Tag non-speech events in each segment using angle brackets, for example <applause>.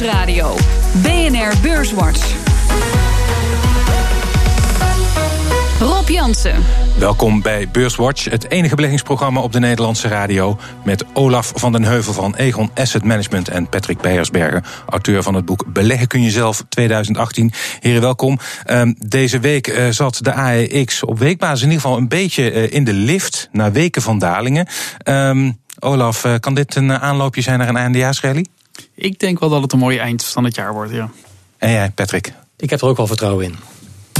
Nieuwsradio. BNR Beurswatch. Rob Jansen. Welkom bij Beurswatch, het enige beleggingsprogramma op de Nederlandse radio. Met Olaf van den Heuvel van Egon Asset Management en Patrick Beiersberger, auteur van het boek Beleggen kun je zelf 2018. Heren, welkom. Um, deze week uh, zat de AEX op weekbasis in ieder geval een beetje uh, in de lift na weken van dalingen. Um, Olaf, uh, kan dit een aanloopje zijn naar een eindejaarsrally? Ik denk wel dat het een mooi eind van het jaar wordt, ja. En jij, Patrick? Ik heb er ook wel vertrouwen in.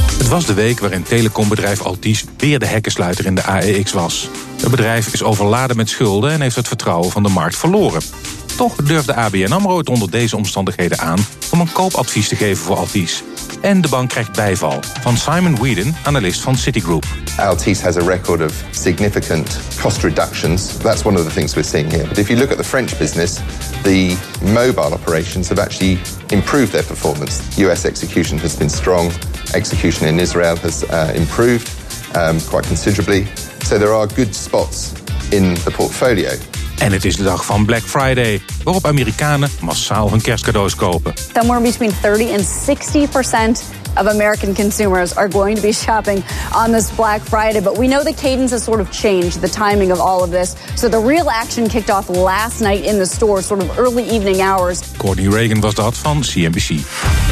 Het was de week waarin telecombedrijf Altis weer de hekkensluiter in de AEX was. Het bedrijf is overladen met schulden en heeft het vertrouwen van de markt verloren. Toch durfde ABN AMRO het onder deze omstandigheden aan om een koopadvies te geven voor Altis. En de bank krijgt bijval van Simon Whedon, analist van Citigroup. Altice has a record of significant cost reductions. That's one of the things we're seeing here. But if you look at the French business, the mobile operations have actually improved their performance. US execution has been strong. Execution in Israel has uh, improved um, quite considerably. So there are good spots in the portfolio. En het is de dag van Black Friday, waarop Amerikanen massaal hun kerstcadeaus kopen. Somewhere between 30 and 60 percent of American consumers are going to be shopping on this Black Friday. But we know the cadence has sort of changed, the timing of all of this. So the real action kicked off last night in the store, sort of early evening hours. Courtney Reagan was dat van CNBC.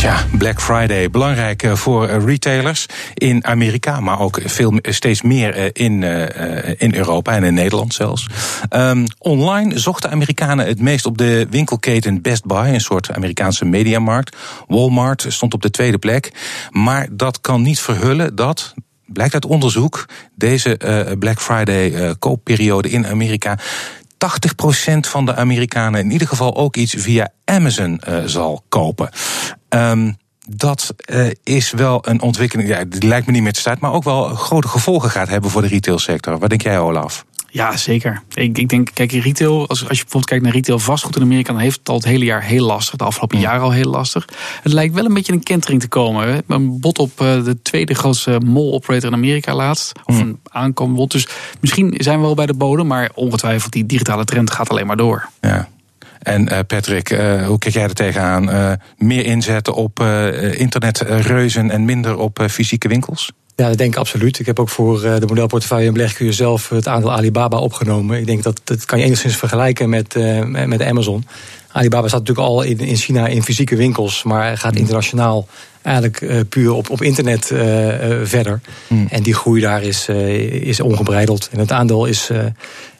Tja, Black Friday, belangrijk eh, voor eh, retailers in Amerika, maar ook veel, steeds meer eh, in, in Europa en in Nederland zelfs. Um, online zochten Amerikanen het meest op de winkelketen Best Buy, een soort Amerikaanse mediamarkt. Walmart stond op de tweede plek. Maar dat kan niet verhullen dat, blijkt uit onderzoek, deze Black Friday koopperiode in Amerika 80% van de Amerikanen in ieder geval ook iets via Amazon uh, zal kopen. Um, dat uh, is wel een ontwikkeling, ja, die lijkt me niet meer te staat, maar ook wel grote gevolgen gaat hebben voor de retailsector. Wat denk jij, Olaf? Ja, zeker. Ik, ik denk, kijk, retail, als, als je bijvoorbeeld kijkt naar retail vastgoed in Amerika, dan heeft het al het hele jaar heel lastig. De afgelopen jaren al heel lastig. Het lijkt wel een beetje een kentering te komen. Een bot op uh, de tweede grootste mall-operator in Amerika laatst. Of mm. een aankomend bot. Dus misschien zijn we wel bij de bodem, maar ongetwijfeld die digitale trend gaat alleen maar door. Ja. En uh, Patrick, uh, hoe kijk jij er tegenaan? Meer inzetten op internetreuzen en minder op fysieke winkels? Ja, dat denk ik absoluut. Ik heb ook voor de modelportefeuille en beleg kun je zelf het aandeel Alibaba opgenomen. Ik denk dat dat kan je enigszins vergelijken met, met Amazon. Alibaba staat natuurlijk al in, in China in fysieke winkels, maar gaat hmm. internationaal eigenlijk puur op, op internet verder. Mm. En die groei daar is, is ongebreideld. En het aandeel is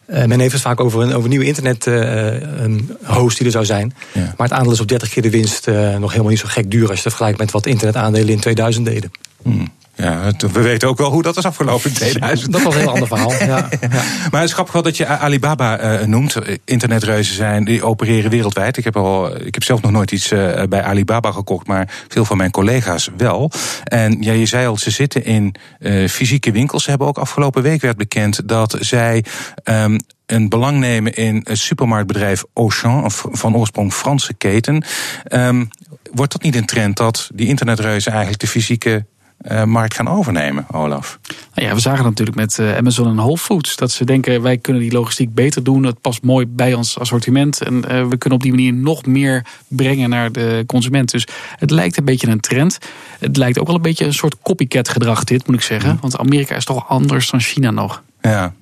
men heeft het vaak over een, over nieuwe internet-host die er zou zijn. Ja. Maar het aandeel is op 30 keer de winst nog helemaal niet zo gek duur als je het vergelijkt met wat internetaandelen in 2000 deden. Hmm. Ja, we weten ook wel hoe dat is afgelopen in <laughs> 2000. Dat was een heel ander verhaal. Ja, <laughs> ja. Maar het is grappig wel dat je Alibaba uh, noemt. Internetreuzen zijn, die opereren wereldwijd. Ik heb, al, ik heb zelf nog nooit iets uh, bij Alibaba gekocht, maar veel van mijn collega's wel. En ja, je zei al, ze zitten in uh, fysieke winkels. Ze hebben ook afgelopen week werd bekend dat zij um, een belang nemen in het supermarktbedrijf Auchan, van oorsprong Franse keten. Um, wordt dat niet een trend dat die internetreuzen eigenlijk de fysieke uh, markt gaan overnemen, Olaf? Nou ja, we zagen natuurlijk met uh, Amazon en Whole Foods dat ze denken wij kunnen die logistiek beter doen. Het past mooi bij ons assortiment en uh, we kunnen op die manier nog meer brengen naar de consument. Dus het lijkt een beetje een trend. Het lijkt ook wel een beetje een soort copycat gedrag dit, moet ik zeggen. Want Amerika is toch anders dan China nog. Ja,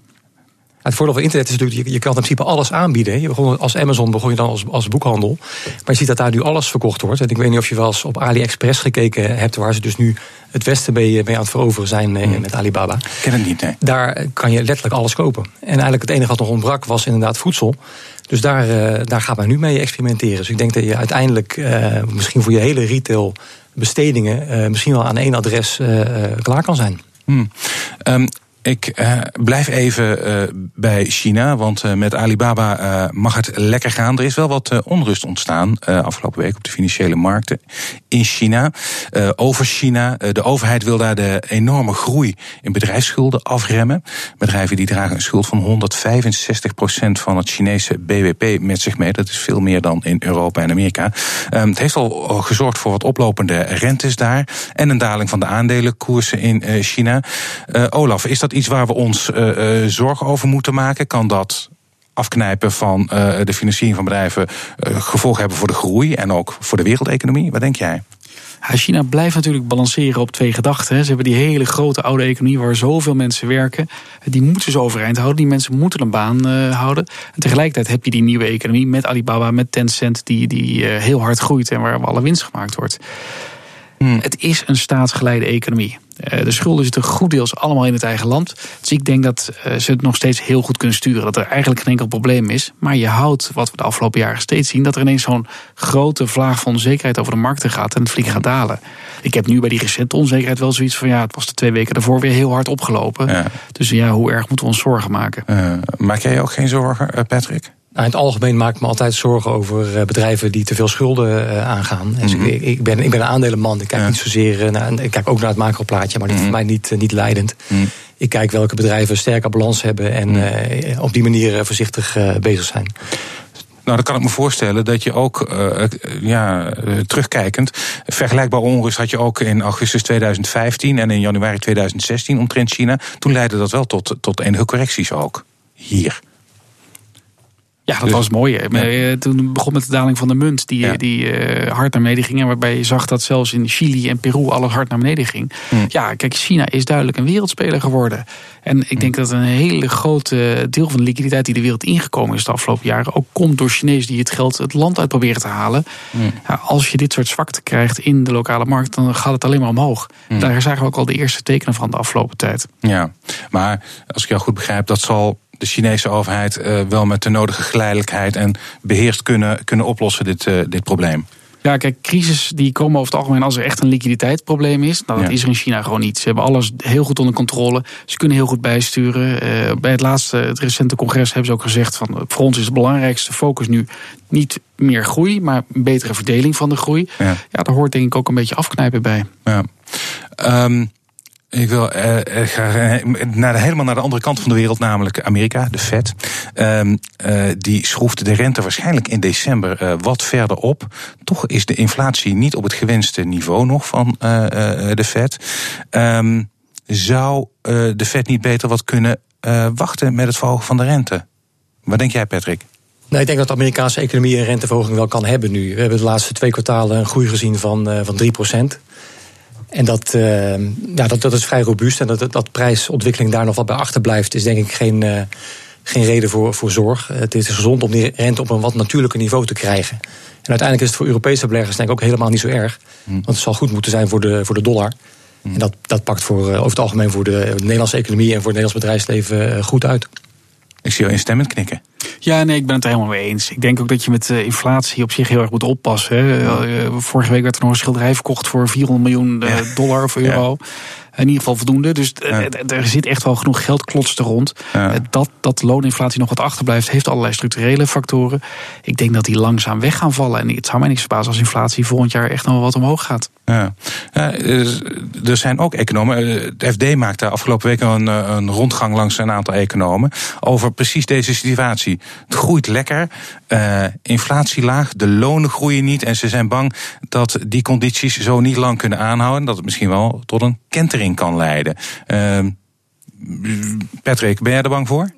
het voordeel van internet is natuurlijk, je, je kan in principe alles aanbieden. Je begon, als Amazon begon je dan als, als boekhandel. Maar je ziet dat daar nu alles verkocht wordt. En ik weet niet of je wel eens op AliExpress gekeken hebt, waar ze dus nu het Westen mee, mee aan het veroveren zijn hmm. met Alibaba. Ik ken het niet, nee. Daar kan je letterlijk alles kopen. En eigenlijk het enige wat nog ontbrak was inderdaad voedsel. Dus daar, uh, daar gaat men nu mee experimenteren. Dus ik denk dat je uiteindelijk uh, misschien voor je hele retail bestedingen uh, misschien wel aan één adres klaar kan zijn. Hmm. Um, ik uh, blijf even uh, bij China, want uh, met Alibaba mag het lekker gaan. Er is wel wat onrust ontstaan afgelopen week op de financiële markten in China. over China. de overheid wil daar de enorme groei in bedrijfsschulden afremmen. Bedrijven die dragen een schuld van 165 procent van het Chinese BBP met zich mee. Dat is veel meer dan in Europa en Amerika. Ehm, het heeft al gezorgd voor wat oplopende rentes daar en een daling van de aandelenkoersen in China. Olaf, is dat iets waar we ons uh, zorgen over moeten maken? Kan dat afknijpen van de financiering van bedrijven gevolgen hebben voor de groei en ook voor de wereldeconomie? Wat denk jij? China blijft natuurlijk balanceren op twee gedachten. Ze hebben die hele grote oude economie waar zoveel mensen werken. Die moeten ze overeind houden. Die mensen moeten een baan houden. En tegelijkertijd heb je die nieuwe economie met Alibaba, met Tencent, die, die heel hard groeit en waar alle winst gemaakt wordt. Hmm. Het is een staatsgeleide economie. Eh, de schulden zitten goed deels allemaal in het eigen land. Dus ik denk dat eh, ze het nog steeds heel goed kunnen sturen. Dat er eigenlijk geen enkel probleem is. Maar je houdt, wat we de afgelopen jaren steeds zien, dat er ineens zo'n grote vlaag van onzekerheid over de markten gaat en het vlieg gaat dalen. Ik heb nu bij die recente onzekerheid wel zoiets van ja, het was de twee weken daarvoor weer heel hard opgelopen. Dus ja, hoe erg moeten we ons zorgen maken? Uh, maak jij ook geen zorgen, Patrick? Nou, in het algemeen maak ik me altijd zorgen over eh, bedrijven die te veel schulden uh, aangaan. Dus mhm. ik, ik, ben, ik ben een aandelenman. Ik kijk niet zozeer eh, naar. Ik kijk ook naar het macroplaatje, maar dat is voor mhm. mij niet, niet leidend. Mhm. Ik kijk welke bedrijven sterke balans hebben en op die manier voorzichtig bezig zijn. Nou, dan kan ik me voorstellen dat je ook, uh, ja, terugkijkend, vergelijkbare onrust had je ook in augustus 2015 en in januari 2016 omtrent China. Toen leidde dat wel tot, tot enige correcties ook. Hier. Ja, dat dus- was mooi. Eh, toen begon met de daling van de munt, die, die uh, hard naar beneden ging. En waarbij je zag dat zelfs in Chili en Peru alles hard naar beneden ging. Hmm. Ja, kijk, China is duidelijk een wereldspeler geworden. En ik denk hmm. dat een hele grote deel van de liquiditeit die de wereld ingekomen is de afgelopen jaren, ook komt door Chinezen die het geld het land uit proberen te halen. Hmm. Ja, als je dit soort zwakte krijgt in de lokale markt, dan gaat het alleen maar omhoog. Daar zagen we ook al de eerste tekenen van de afgelopen tijd. Ja, maar als ik jou goed begrijp, dat zal de Chinese overheid uh, wel met de nodige geleidelijkheid en beheerst kunnen, kunnen oplossen, dit, uh, dit probleem? Ja, kijk, crisis die komen over het algemeen als er echt een liquiditeitsprobleem is. Nou, dat is er in China gewoon niet. Ze hebben alles heel goed onder controle. Ze kunnen heel goed bijsturen. Uh, bij het laatste, het recente congres, hebben ze ook gezegd van voor ons is het belangrijkste focus nu niet meer groei, maar een betere verdeling van de groei. Ja, ja daar hoort denk ik ook een beetje afknijpen bij. Ja. Um, ik wil uh, graag naar helemaal naar de andere kant van de wereld, namelijk Amerika, de Fed. Uh, uh, die schroefde de rente waarschijnlijk in december wat verder op. Toch is de inflatie niet op het gewenste niveau nog van de Fed. Um, zou de Fed niet beter wat kunnen wachten met het verhogen van de rente? Wat denk jij, Patrick? Nee, ik denk dat de Amerikaanse economie een renteverhoging wel kan hebben nu. We hebben de laatste twee kwartalen een groei gezien van, van 3 procent. En dat, uh, ja, dat, dat is vrij robuust. En dat, dat prijsontwikkeling daar nog wat bij achterblijft, is denk ik geen, uh, geen reden voor, voor zorg. Het is gezond om die rente op een wat natuurlijker niveau te krijgen. En uiteindelijk is het voor Europese beleggers denk ik ook helemaal niet zo erg. Hm. Want het zal goed moeten zijn voor de, voor de dollar. Hm. En dat, dat pakt voor, over het algemeen voor de, de Nederlandse economie en voor het Nederlands bedrijfsleven goed uit. Ik zie jou instemmend knikken. Ja, nee, ik ben het er helemaal mee eens. Ik denk ook dat je met uh, inflatie op zich heel erg moet oppassen. Uh, vorige week werd er nog een schilderij verkocht voor 400 miljoen uh, dollar of euro. Ja in ieder geval voldoende. Dus er zit echt wel genoeg geld klotst er rond. Dat, dat looninflatie nog wat achterblijft, heeft allerlei structurele factoren. Ik denk dat die langzaam weg gaan vallen. En het zou mij niks verbazen als inflatie volgend jaar echt nog wel wat omhoog gaat. Ja. er zijn ook economen. Eh, de FD maakte afgelopen week een, eh, een rondgang langs een aantal economen. over precies deze situatie. Het groeit lekker, uh, inflatie laag, de lonen groeien niet. en ze zijn bang dat die condities zo niet lang kunnen aanhouden. dat het misschien wel tot een kentering kan leiden. Uh, Patrick, ben jij er bang voor?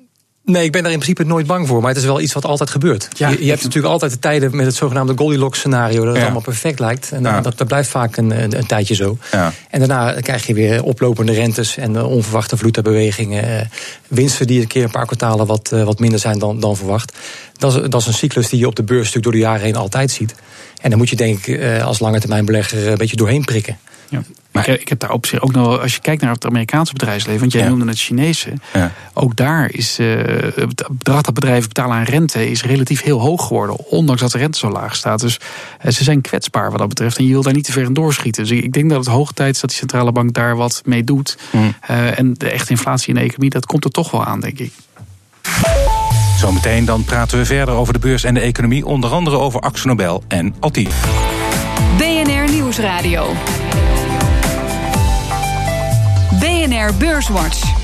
Nee, ik ben daar in principe nooit bang voor. Maar het is wel iets wat altijd gebeurt. je, je, hebt natuurlijk altijd de tijden met het zogenaamde Goldilocks scenario. Dat het allemaal perfect lijkt. En dat, dat, blijft vaak een, een, een tijdje zo. Ja. En daarna krijg je weer oplopende rentes en uh, onverwachte vloedbewegingen. Uh, winsten die een keer een paar kwartalen wat, uh, wat minder zijn dan, dan verwacht. Dat is, dat is een cyclus die je op de beurs natuurlijk door de jaren heen altijd ziet. En dan moet je denk ik als lange termijn belegger een beetje doorheen prikken. Ja. Maar ik, ik, heb daar op zich ook nog, als je kijkt naar het Amerikaanse bedrijfsleven, want jij noemde het Chinese, ja. ook daar is uh, het bedrag dat bedrijven betalen aan rente is relatief heel hoog geworden, ondanks dat de rente zo laag staat. Dus uh, ze zijn kwetsbaar wat dat betreft en je wil daar niet te ver in doorschieten. Dus ik denk dat het hoog tijd is dat die centrale bank daar wat mee doet. Mm. Uh, en de echte inflatie in de economie, dat komt er toch wel aan, denk ik. Zometeen dan praten we verder over de beurs en de economie, onder andere over Axo Nobel en Altief. BNR Nieuwsradio. Beurswatch.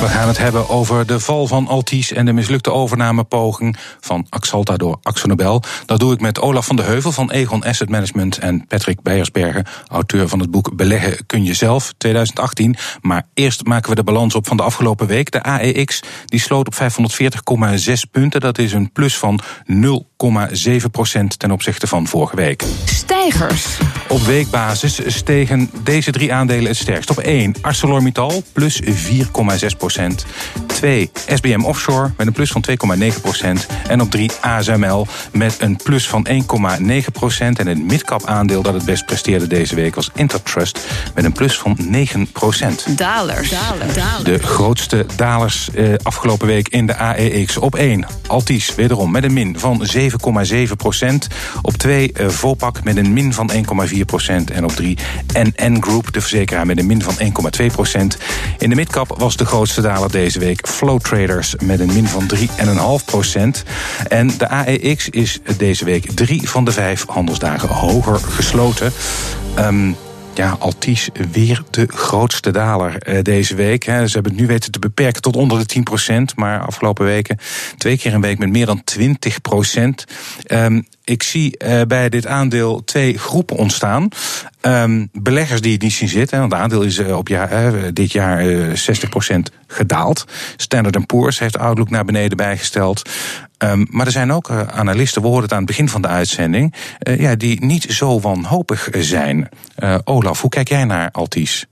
We gaan het hebben over de val van Altis en de mislukte overnamepoging van Axalta door Axonobel. Dat doe ik met Olaf van de Heuvel van Egon Asset Management en Patrick Beiersberger, auteur van het boek Beleggen kun je zelf 2018. Maar eerst maken we de balans op van de afgelopen week. De AEX die sloot op 540,6 punten. Dat is een plus van 0,7 procent ten opzichte van vorige week. Stijgers. Op weekbasis stegen deze drie aandelen het sterkst. Op 1 ArcelorMittal plus 4,6 procent. 2 SBM Offshore met een plus van 2,9 procent. En op 3 ASML met een plus van 1,9 procent. En het midcap aandeel dat het best presteerde deze week was Intertrust met een plus van 9 procent. Dalers. De grootste dalers eh, afgelopen week in de AEX. Op 1 Altis wederom met een min van 7,7 procent. Op 2 uh, Vopak met een min van 1,4 procent. En op 3 NN Group, de verzekeraar, met een min van 1,2 procent. In de midcap was de grootste daler deze week Flow Traders met een min van 3,5 procent. En de AEX is deze week drie van de vijf handelsdagen hoger gesloten. Um, ja, Altis weer de grootste daler uh, deze week. Ze hebben het nu weten te beperken tot onder de 10% Maar afgelopen weken twee keer een week met meer dan 20 um, ik zie uh, bij dit aandeel twee groepen ontstaan. Um, beleggers die het niet zien zitten. Want het aandeel is uh, op jaar, dit jaar 60% gedaald. Standard Poor's heeft Outlook naar beneden bijgesteld. Um, maar er zijn ook analisten, we hoorden het aan het begin van de uitzending, ja, die niet zo wanhopig zijn. Olaf, hoe kijk jij naar Altis?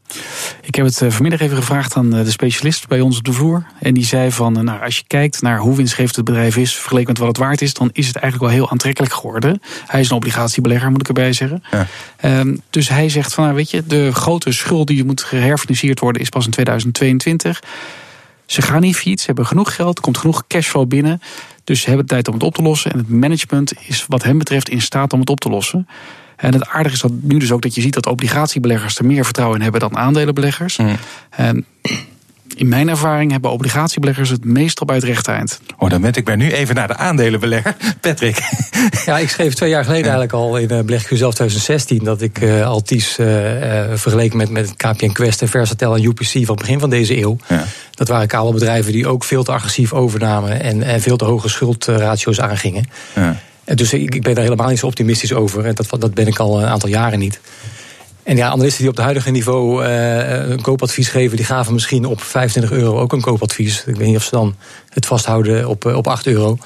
Ik heb het vanmiddag even gevraagd aan de specialist bij ons op de vloer. En die zei van, nou, als je kijkt naar hoe winstgevend het bedrijf is, vergeleken met wat het waard is, dan is het eigenlijk wel heel aantrekkelijk geworden. Hij is een obligatiebelegger, moet ik erbij zeggen. Ja. Um, dus hij zegt van, nou, weet je, de grote schuld die moet geherfinancierd worden is pas in 2022. Ze gaan niet fiets, ze hebben genoeg geld, er komt genoeg cashflow binnen. Dus ze hebben de tijd om het op te lossen. En het management is wat hem betreft in staat om het op te lossen. En het aardige is dat nu dus ook dat je ziet dat obligatiebeleggers er meer vertrouwen in hebben dan aandelenbeleggers. Mm. En in mijn ervaring hebben obligatiebeleggers het meestal bij het rechte eind. Oh, dan ben ik bij nu even naar de aandelenbelegger. Patrick. <laughs> Ja, ik schreef twee jaar geleden eigenlijk al in uh, Beleg zelf 2016... dat ik uh, Altis uh, vergeleken met, met KPN Quest en Versatel en UPC... van het begin van deze eeuw. Ja. Dat waren kale bedrijven die ook veel te agressief overnamen... en, en veel te hoge schuldratio's aangingen. Ja. Dus ik, ik ben daar helemaal niet zo optimistisch over. En dat, dat ben ik al een aantal jaren niet. En ja, analisten die op het huidige niveau uh, een koopadvies geven, die gaven misschien op 25 euro ook een koopadvies. Ik weet niet of ze dan het vasthouden op, op 8 euro.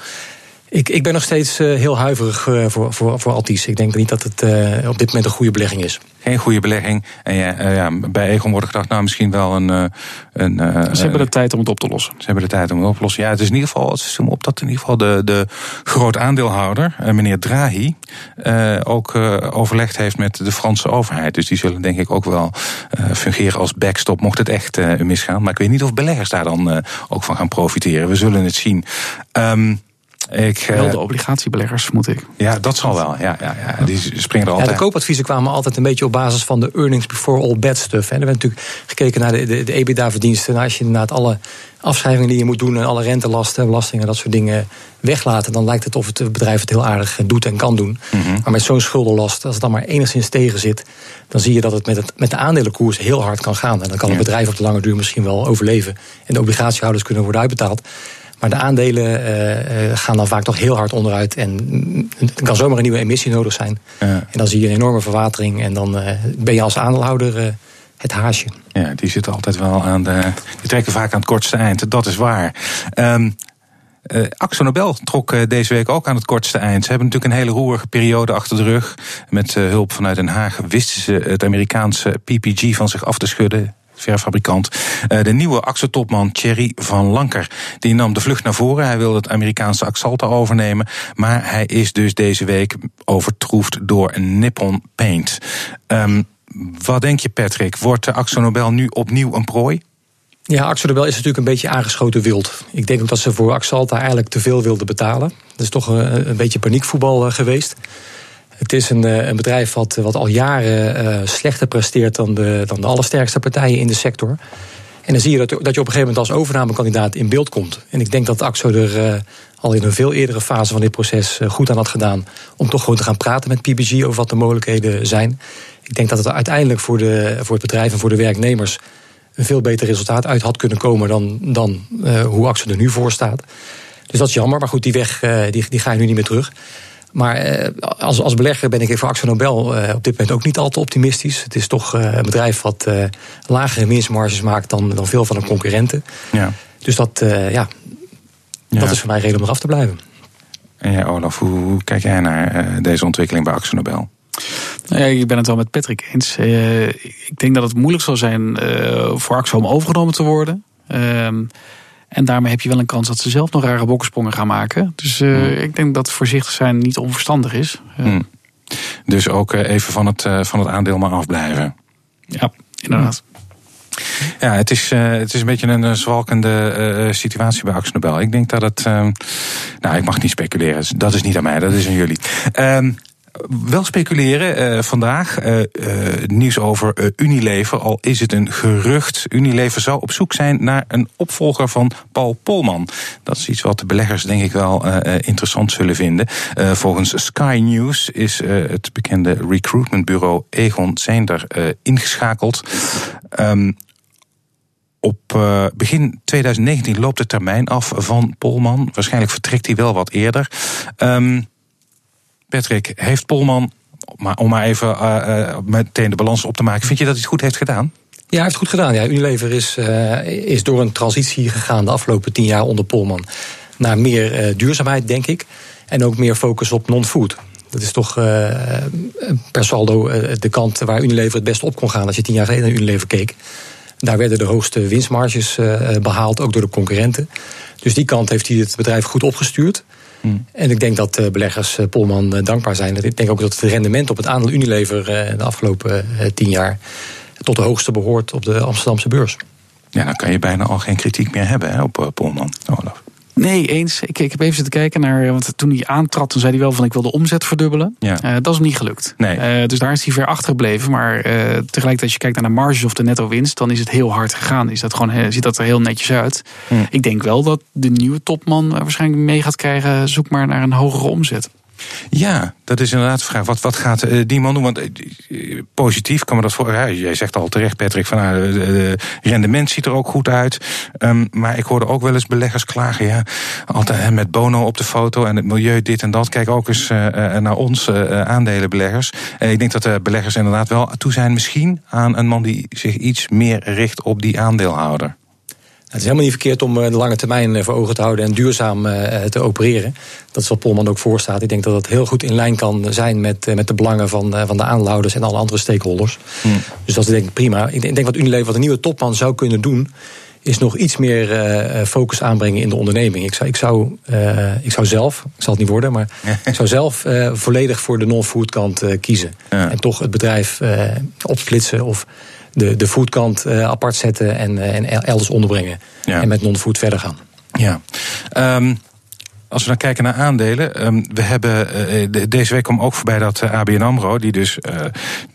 Ik, ik ben nog steeds uh, heel huiverig uh, voor, voor, voor Altis. Ik denk niet dat het uh, op dit moment een goede belegging is. Geen goede belegging. En ja, ja, bij Egon wordt gedacht, nou misschien wel een. een ze hebben de tijd om het op te lossen. Ze hebben de tijd om het op te lossen. Ja, het is in ieder geval, het is op dat in ieder geval de, de groot aandeelhouder, meneer Draghi, ook overlegd heeft met de Franse overheid. Dus die zullen denk ik ook wel fungeren als backstop, mocht het echt misgaan. Maar ik weet niet of beleggers daar dan ook van gaan profiteren. We zullen het zien. Um, ik, Wel de eh, obligatiebeleggers, vermoed ik. Ja, dat zal wel. Ja, ja, ja. Die springen er altijd. Ja, de koopadviezen kwamen altijd een beetje op basis van de earnings before all bad stuff. En er werd natuurlijk gekeken naar de, de, de EBITDA-verdiensten. Nou, als je inderdaad alle afschrijvingen die je moet doen... en alle rentelasten, belastingen, dat soort dingen weglaten... dan lijkt het of het bedrijf het heel aardig doet en kan doen. Mhm. Maar met zo'n schuldenlast, als het dan maar enigszins tegen zit... dan zie je dat het met, het met de aandelenkoers heel hard kan gaan. En dan kan een bedrijf op de lange duur misschien wel overleven. En de obligatiehouders kunnen worden uitbetaald. Maar de aandelen uh, gaan dan vaak toch heel hard onderuit. En er kan zomaar een nieuwe emissie nodig zijn. Ja. En dan zie je een enorme verwatering. En dan uh, ben je als aandeelhouder het haasje. Ja, die zitten altijd wel aan de. Die trekken vaak aan het kortste eind. Dat is waar. Um, uh, Axo Nobel trok uh, deze week ook aan het kortste eind. Ze hebben natuurlijk een hele roerige periode achter de rug. Met uh, hulp vanuit Den Haag wisten ze het Amerikaanse PPG van zich af te schudden verfabrikant. Uh, de nieuwe Axo-topman Thierry van Lanker. Die nam de vlucht naar voren. Hij wilde het Amerikaanse Axalta overnemen. Maar hij is dus deze week overtroefd door Nippon Paint. Um, wat denk je, Patrick? Wordt de Axo Nobel nu opnieuw een prooi? Ja, Axo Nobel is natuurlijk een beetje aangeschoten wild. Ik denk ook dat ze voor Axalta eigenlijk te veel wilden betalen. Dat is toch een, een beetje paniekvoetbal eh, geweest. Het is een, eh, een bedrijf wat, wat al jaren uh, slechter presteert dan de, dan de allersterkste partijen in de sector. En dan zie je dat, dat je op een gegeven moment als overnamekandidaat in beeld komt. En ik denk dat AXO er uh, al in een veel eerdere fase van dit proces goed aan had gedaan. om toch gewoon te gaan praten met PPG over wat de mogelijkheden zijn. Ik denk dat het uiteindelijk voor, de, voor het bedrijf en voor de werknemers een veel beter resultaat uit had kunnen komen dan, dan hoe Axel er nu voor staat. Dus dat is jammer, maar goed, die weg die, die ga je nu niet meer terug. Maar als, als belegger ben ik voor Axel Nobel op dit moment ook niet al te optimistisch. Het is toch een bedrijf wat lagere winstmarges maakt dan, dan veel van de concurrenten. Ja. Dus dat, ja, dat is voor mij reden om eraf te blijven. En jij, Olaf, hoe, kijk jij naar uh, deze ontwikkeling bij Axel Nobel? Nou ja, ik ben het wel met Patrick eens. Uh, ik denk dat het moeilijk zal zijn uh, voor Axel om overgenomen te worden. Ehm, en daarmee heb je wel een kans dat ze zelf nog rare bokkensprongen gaan maken. Dus hmm. ik denk dat voorzichtig zijn niet onverstandig is. Hmm. Dus ook even van het, van het aandeel maar afblijven. Ja, inderdaad. Ja, het is, uh, het is een beetje een zwalkende uh, situatie bij Axel Ik denk dat het. Uh, nou, ik mag niet speculeren. Dat is niet aan mij, dat is aan jullie. Ehm, wel speculeren uh, vandaag. Uh, uh, nieuws over Unilever. Al is het een gerucht. Unilever zou op zoek zijn naar een opvolger van Paul Polman. Dat is iets wat de beleggers denk ik wel interessant zullen vinden. volgens Sky News is het bekende recruitmentbureau Egon Zender ingeschakeld. Um, op begin 2019 loopt de termijn af van Polman. Waarschijnlijk vertrekt hij wel wat eerder. Um, Patrick, heeft Polman, om maar even uh, meteen de balans op te maken, vind je dat hij het goed heeft gedaan? Ja, hij heeft het goed gedaan. Ja, Unilever is, is door een transitie gegaan de afgelopen tien jaar onder Polman naar meer duurzaamheid, denk ik. En ook meer focus op non-food. Dat is toch per saldo de kant waar Unilever het best op kon gaan als je tien jaar geleden naar Unilever keek. Daar werden de hoogste winstmarges eh, behaald, ook door de concurrenten. Dus die kant heeft hij het bedrijf goed opgestuurd. Hmm. En ik denk dat uh, beleggers uh, Polman dankbaar zijn. Ik denk ook dat het rendement op het aandeel Unilever de afgelopen tien jaar tot de hoogste behoort op de Amsterdamse beurs. Ja, dan kan je bijna al geen kritiek meer hebben hè, op Polman, Olaf. Nee, eens. Ik, ik heb even zitten kijken naar. Want toen hij aantrad, toen zei hij wel van ik wil de omzet verdubbelen. Ja. Uh, dat is hem niet gelukt. Nee. Uh, dus daar is hij ver achtergebleven. Maar uh, tegelijkertijd, als je kijkt naar de marges of de netto winst, dan is het heel hard gegaan. Is dat gewoon, ziet dat er heel netjes uit. Hm. Ik denk wel dat de nieuwe topman waarschijnlijk mee gaat krijgen. Zoek maar naar een hogere omzet. Ja, dat is inderdaad de vraag. Wat, wat gaat uh, die man doen? Want uh, positief kan me dat voor. Jij zegt al terecht, Patrick, van uh, de rendement ziet er ook goed uit. Um, maar ik hoorde ook wel eens beleggers klagen. Ja, altijd met Bono op de foto en het milieu, dit en dat. Kijk ook eens naar ons aandelenbeleggers. ik denk dat de beleggers inderdaad wel toe zijn, misschien aan een man die zich iets meer richt op die aandeelhouder. Het is helemaal niet verkeerd om eh, de lange termijn eh, voor ogen te houden en duurzaam eh, te opereren. Dat is wat Polman ook voorstaat. Ik denk dat dat heel goed in lijn kan zijn met, met de belangen van, van de aandeelhouders en alle andere stakeholders. Hmm. Dus dat is denk ik prima. Ik denk wat Unilever, wat een nieuwe topman zou kunnen doen, is nog iets meer focus aanbrengen in de onderneming. Ik zou, ik zou, ik zou zelf, ik zal het niet worden, maar ik zou zelf volledig voor de non-food kant kiezen. En toch het bedrijf opsplitsen of de, de foodkant uh, apart zetten en, uh, en elders onderbrengen. En met non-food verder gaan. Ja. Um, als we dan kijken naar aandelen. Um, we hebben uh, de, deze week kwam ook voorbij dat ABN AMRO... die dus de,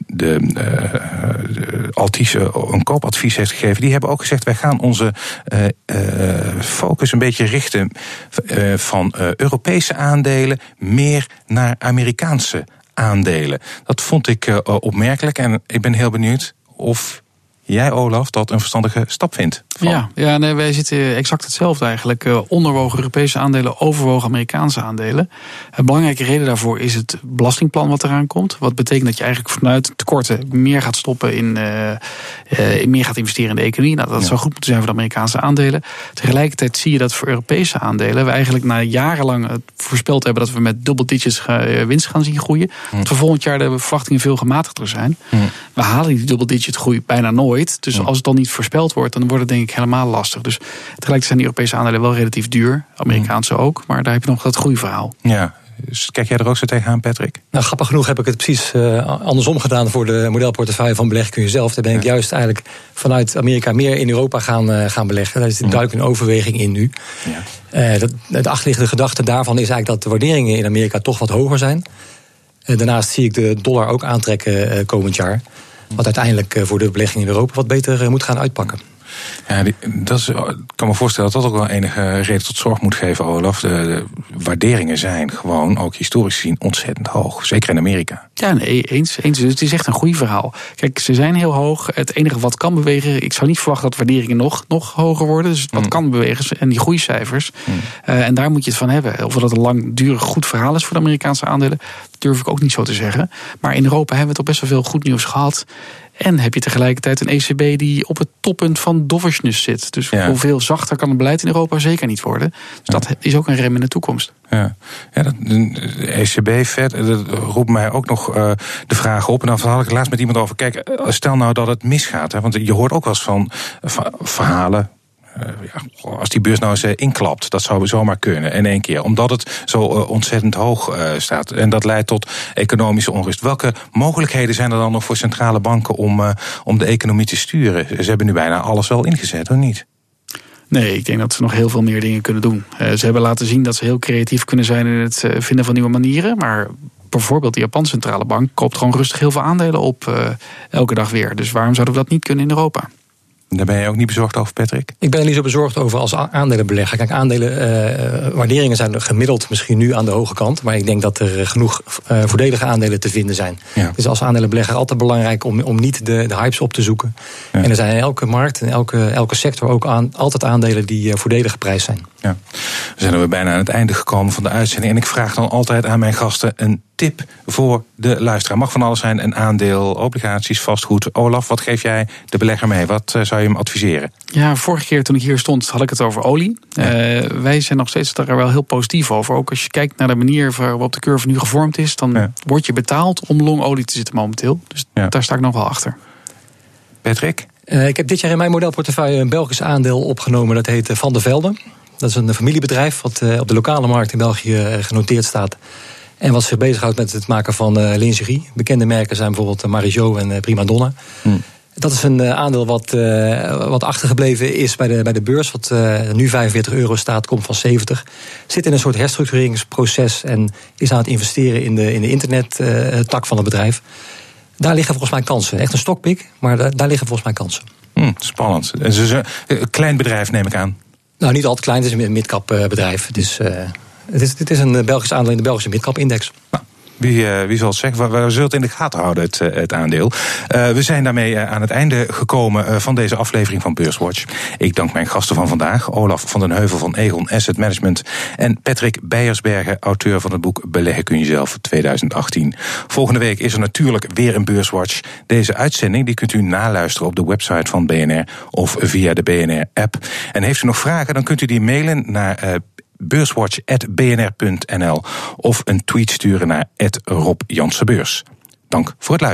de Altis een koopadvies heeft gegeven... die hebben ook gezegd, wij gaan onze focus een beetje richten... van Europese aandelen meer naar Amerikaanse aandelen. Dat vond ik opmerkelijk en ik ben heel benieuwd of jij, Olaf, dat een verstandige stap vindt. Ja, ja nee, wij zitten exact hetzelfde eigenlijk. Uh, onderwogen Europese aandelen, overwogen Amerikaanse aandelen. Een belangrijke reden daarvoor is het belastingplan wat eraan komt. Wat betekent dat je eigenlijk vanuit tekorten meer gaat stoppen in, uh, uh, meer gaat investeren in de economie. Nou, dat zou goed moeten zijn voor de Amerikaanse aandelen. Tegelijkertijd zie je dat voor Europese aandelen we eigenlijk na jarenlang voorspeld hebben dat we met double digits winst gaan zien groeien. Hm. Dat voor volgend jaar de verwachtingen veel gematigder zijn. Hm. We halen die double digit groei bijna nooit. Dus als het dan niet voorspeld wordt, dan wordt het denk ik helemaal lastig. Dus tegelijkertijd zijn die Europese aandelen wel relatief duur. Amerikaanse ook. Maar daar heb je nog dat groeiverhaal. Ja, dus kijk jij er ook zo tegenaan, Patrick? Nou, grappig genoeg heb ik het precies uh, andersom gedaan voor de modelportefeuille van beleg kun je zelf. Daar ben ik juist eigenlijk vanuit Amerika meer in Europa gaan, uh, gaan beleggen. Daar is duidelijk een overweging in nu. Ja. Uh, dat, de achterliggende gedachte daarvan is eigenlijk dat de waarderingen in Amerika toch wat hoger zijn. daarnaast zie ik de dollar ook aantrekken komend jaar. Wat uiteindelijk voor de belegging in Europa wat beter moet gaan uitpakken. Ja, die, dat is, ik kan me voorstellen dat dat ook wel enige reden tot zorg moet geven, Olaf. De, de waarderingen zijn gewoon, ook historisch gezien, ontzettend hoog. Zeker in Amerika. Ja, nee, eens. eens. Dus het is echt een goed verhaal. Kijk, ze zijn heel hoog. Het enige wat kan bewegen, ik zou niet verwachten dat waarderingen nog, nog hoger worden. Dus wat mm. kan bewegen, en die groeicijfers. Mm. Uh, en daar moet je het van hebben. Of dat een langdurig goed verhaal is voor de Amerikaanse aandelen, durf ik ook niet zo te zeggen. Maar in Europa hebben we toch best wel veel goed nieuws gehad. En heb je tegelijkertijd een ECB die op het toppunt van doversnus zit. Dus hoeveel zachter kan het beleid in Europa zeker niet worden. Dus dat is ook een rem in de toekomst. Ja, ja dat, de ECB-vet, dat roept mij ook nog uh, de vraag op. En dan had ik laatst met iemand over. Kijk, eh, stel nou dat het misgaat. Hè, want je hoort ook wel eens van, van verhalen ja, als die beurs nou eens uh, inklapt, dat zou zomaar kunnen in één keer. Omdat het zo uh, ontzettend hoog staat. En dat leidt tot economische onrust. Welke mogelijkheden zijn er dan nog voor centrale banken om, om de economie te sturen? Ze hebben nu bijna alles wel ingezet, of niet? Nee, ik denk dat ze nog heel veel meer dingen kunnen doen. ze hebben laten zien dat ze heel creatief kunnen zijn in het vinden van nieuwe manieren. Maar bijvoorbeeld de Japanse centrale bank koopt gewoon rustig heel veel aandelen op elke dag weer. Dus waarom zouden we dat niet kunnen in Europa? Daar ben je ook niet bezorgd over, Patrick? Ik ben er niet zo bezorgd over als aandelenbelegger. Kijk, aandelenwaarderingen uh, zijn gemiddeld misschien nu aan de hoge kant. Maar ik denk dat er genoeg uh, voordelige aandelen te vinden zijn. Ja. Dus als aandelenbelegger altijd belangrijk om, om niet de, de hypes op te zoeken. Ja. En er zijn in elke markt, in elke, elke sector ook aan, altijd aandelen die uh, voordelig geprijsd zijn. Ja. We zijn er weer bijna aan het einde gekomen van de uitzending. En ik vraag dan altijd aan mijn gasten een tip voor de luisteraar. Mag van alles zijn, een aandeel, obligaties, vastgoed. Olaf, wat geef jij de belegger mee? Wat uh, zou je hem adviseren? Ja, vorige keer toen ik hier stond had ik het over olie. Ja. Uh, wij zijn nog steeds daar wel heel positief over. Ook als je kijkt naar de manier waarop de curve nu gevormd is... dan ja. word je betaald om longolie te zitten momenteel. Dus ja. daar sta ik nog wel achter. Patrick? Uh, ik heb dit jaar in mijn modelportefeuille een Belgisch aandeel opgenomen. Dat heet Van der Velde. Dat is een familiebedrijf wat uh, op de lokale markt in België genoteerd staat. En wat zich bezighoudt met het maken van uh, lingerie. Bekende merken zijn bijvoorbeeld Marijot en Prima Donna. Hmm. Dat is een uh, aandeel wat, uh, wat achtergebleven is bij de, bij de beurs. Wat uh, nu 45 euro staat, komt van 70. Zit in een soort herstructureringsproces en is aan het investeren in de, in de internettak van het bedrijf. Daar liggen volgens mij kansen. Echt een stokpik, maar daar, daar liggen volgens mij kansen. Hmm, spannend. Een klein bedrijf, neem ik aan. Nou, niet altijd klein, het is een midcap bedrijf. Het is, het is, is een Belgisch aandeel in de Belgische midcap index. Nou. Wie, uh, wie zal het zeggen? We, zullen het in de gaten houden, het, het aandeel. We zijn daarmee aan het einde gekomen van deze aflevering van Beurswatch. Ik dank mijn gasten van vandaag, Olaf van den Heuvel van Egon Asset Management en Patrick Beiersbergen, auteur van het boek Beleggen kun je zelf 2018. Volgende week is er natuurlijk weer een Beurswatch. Deze uitzending die kunt u naluisteren op de website van BNR of via de BNR-app. En heeft u nog vragen, dan kunt u die mailen naar beurswatch.bnr.nl of een tweet sturen naar Rob Dank voor het luisteren.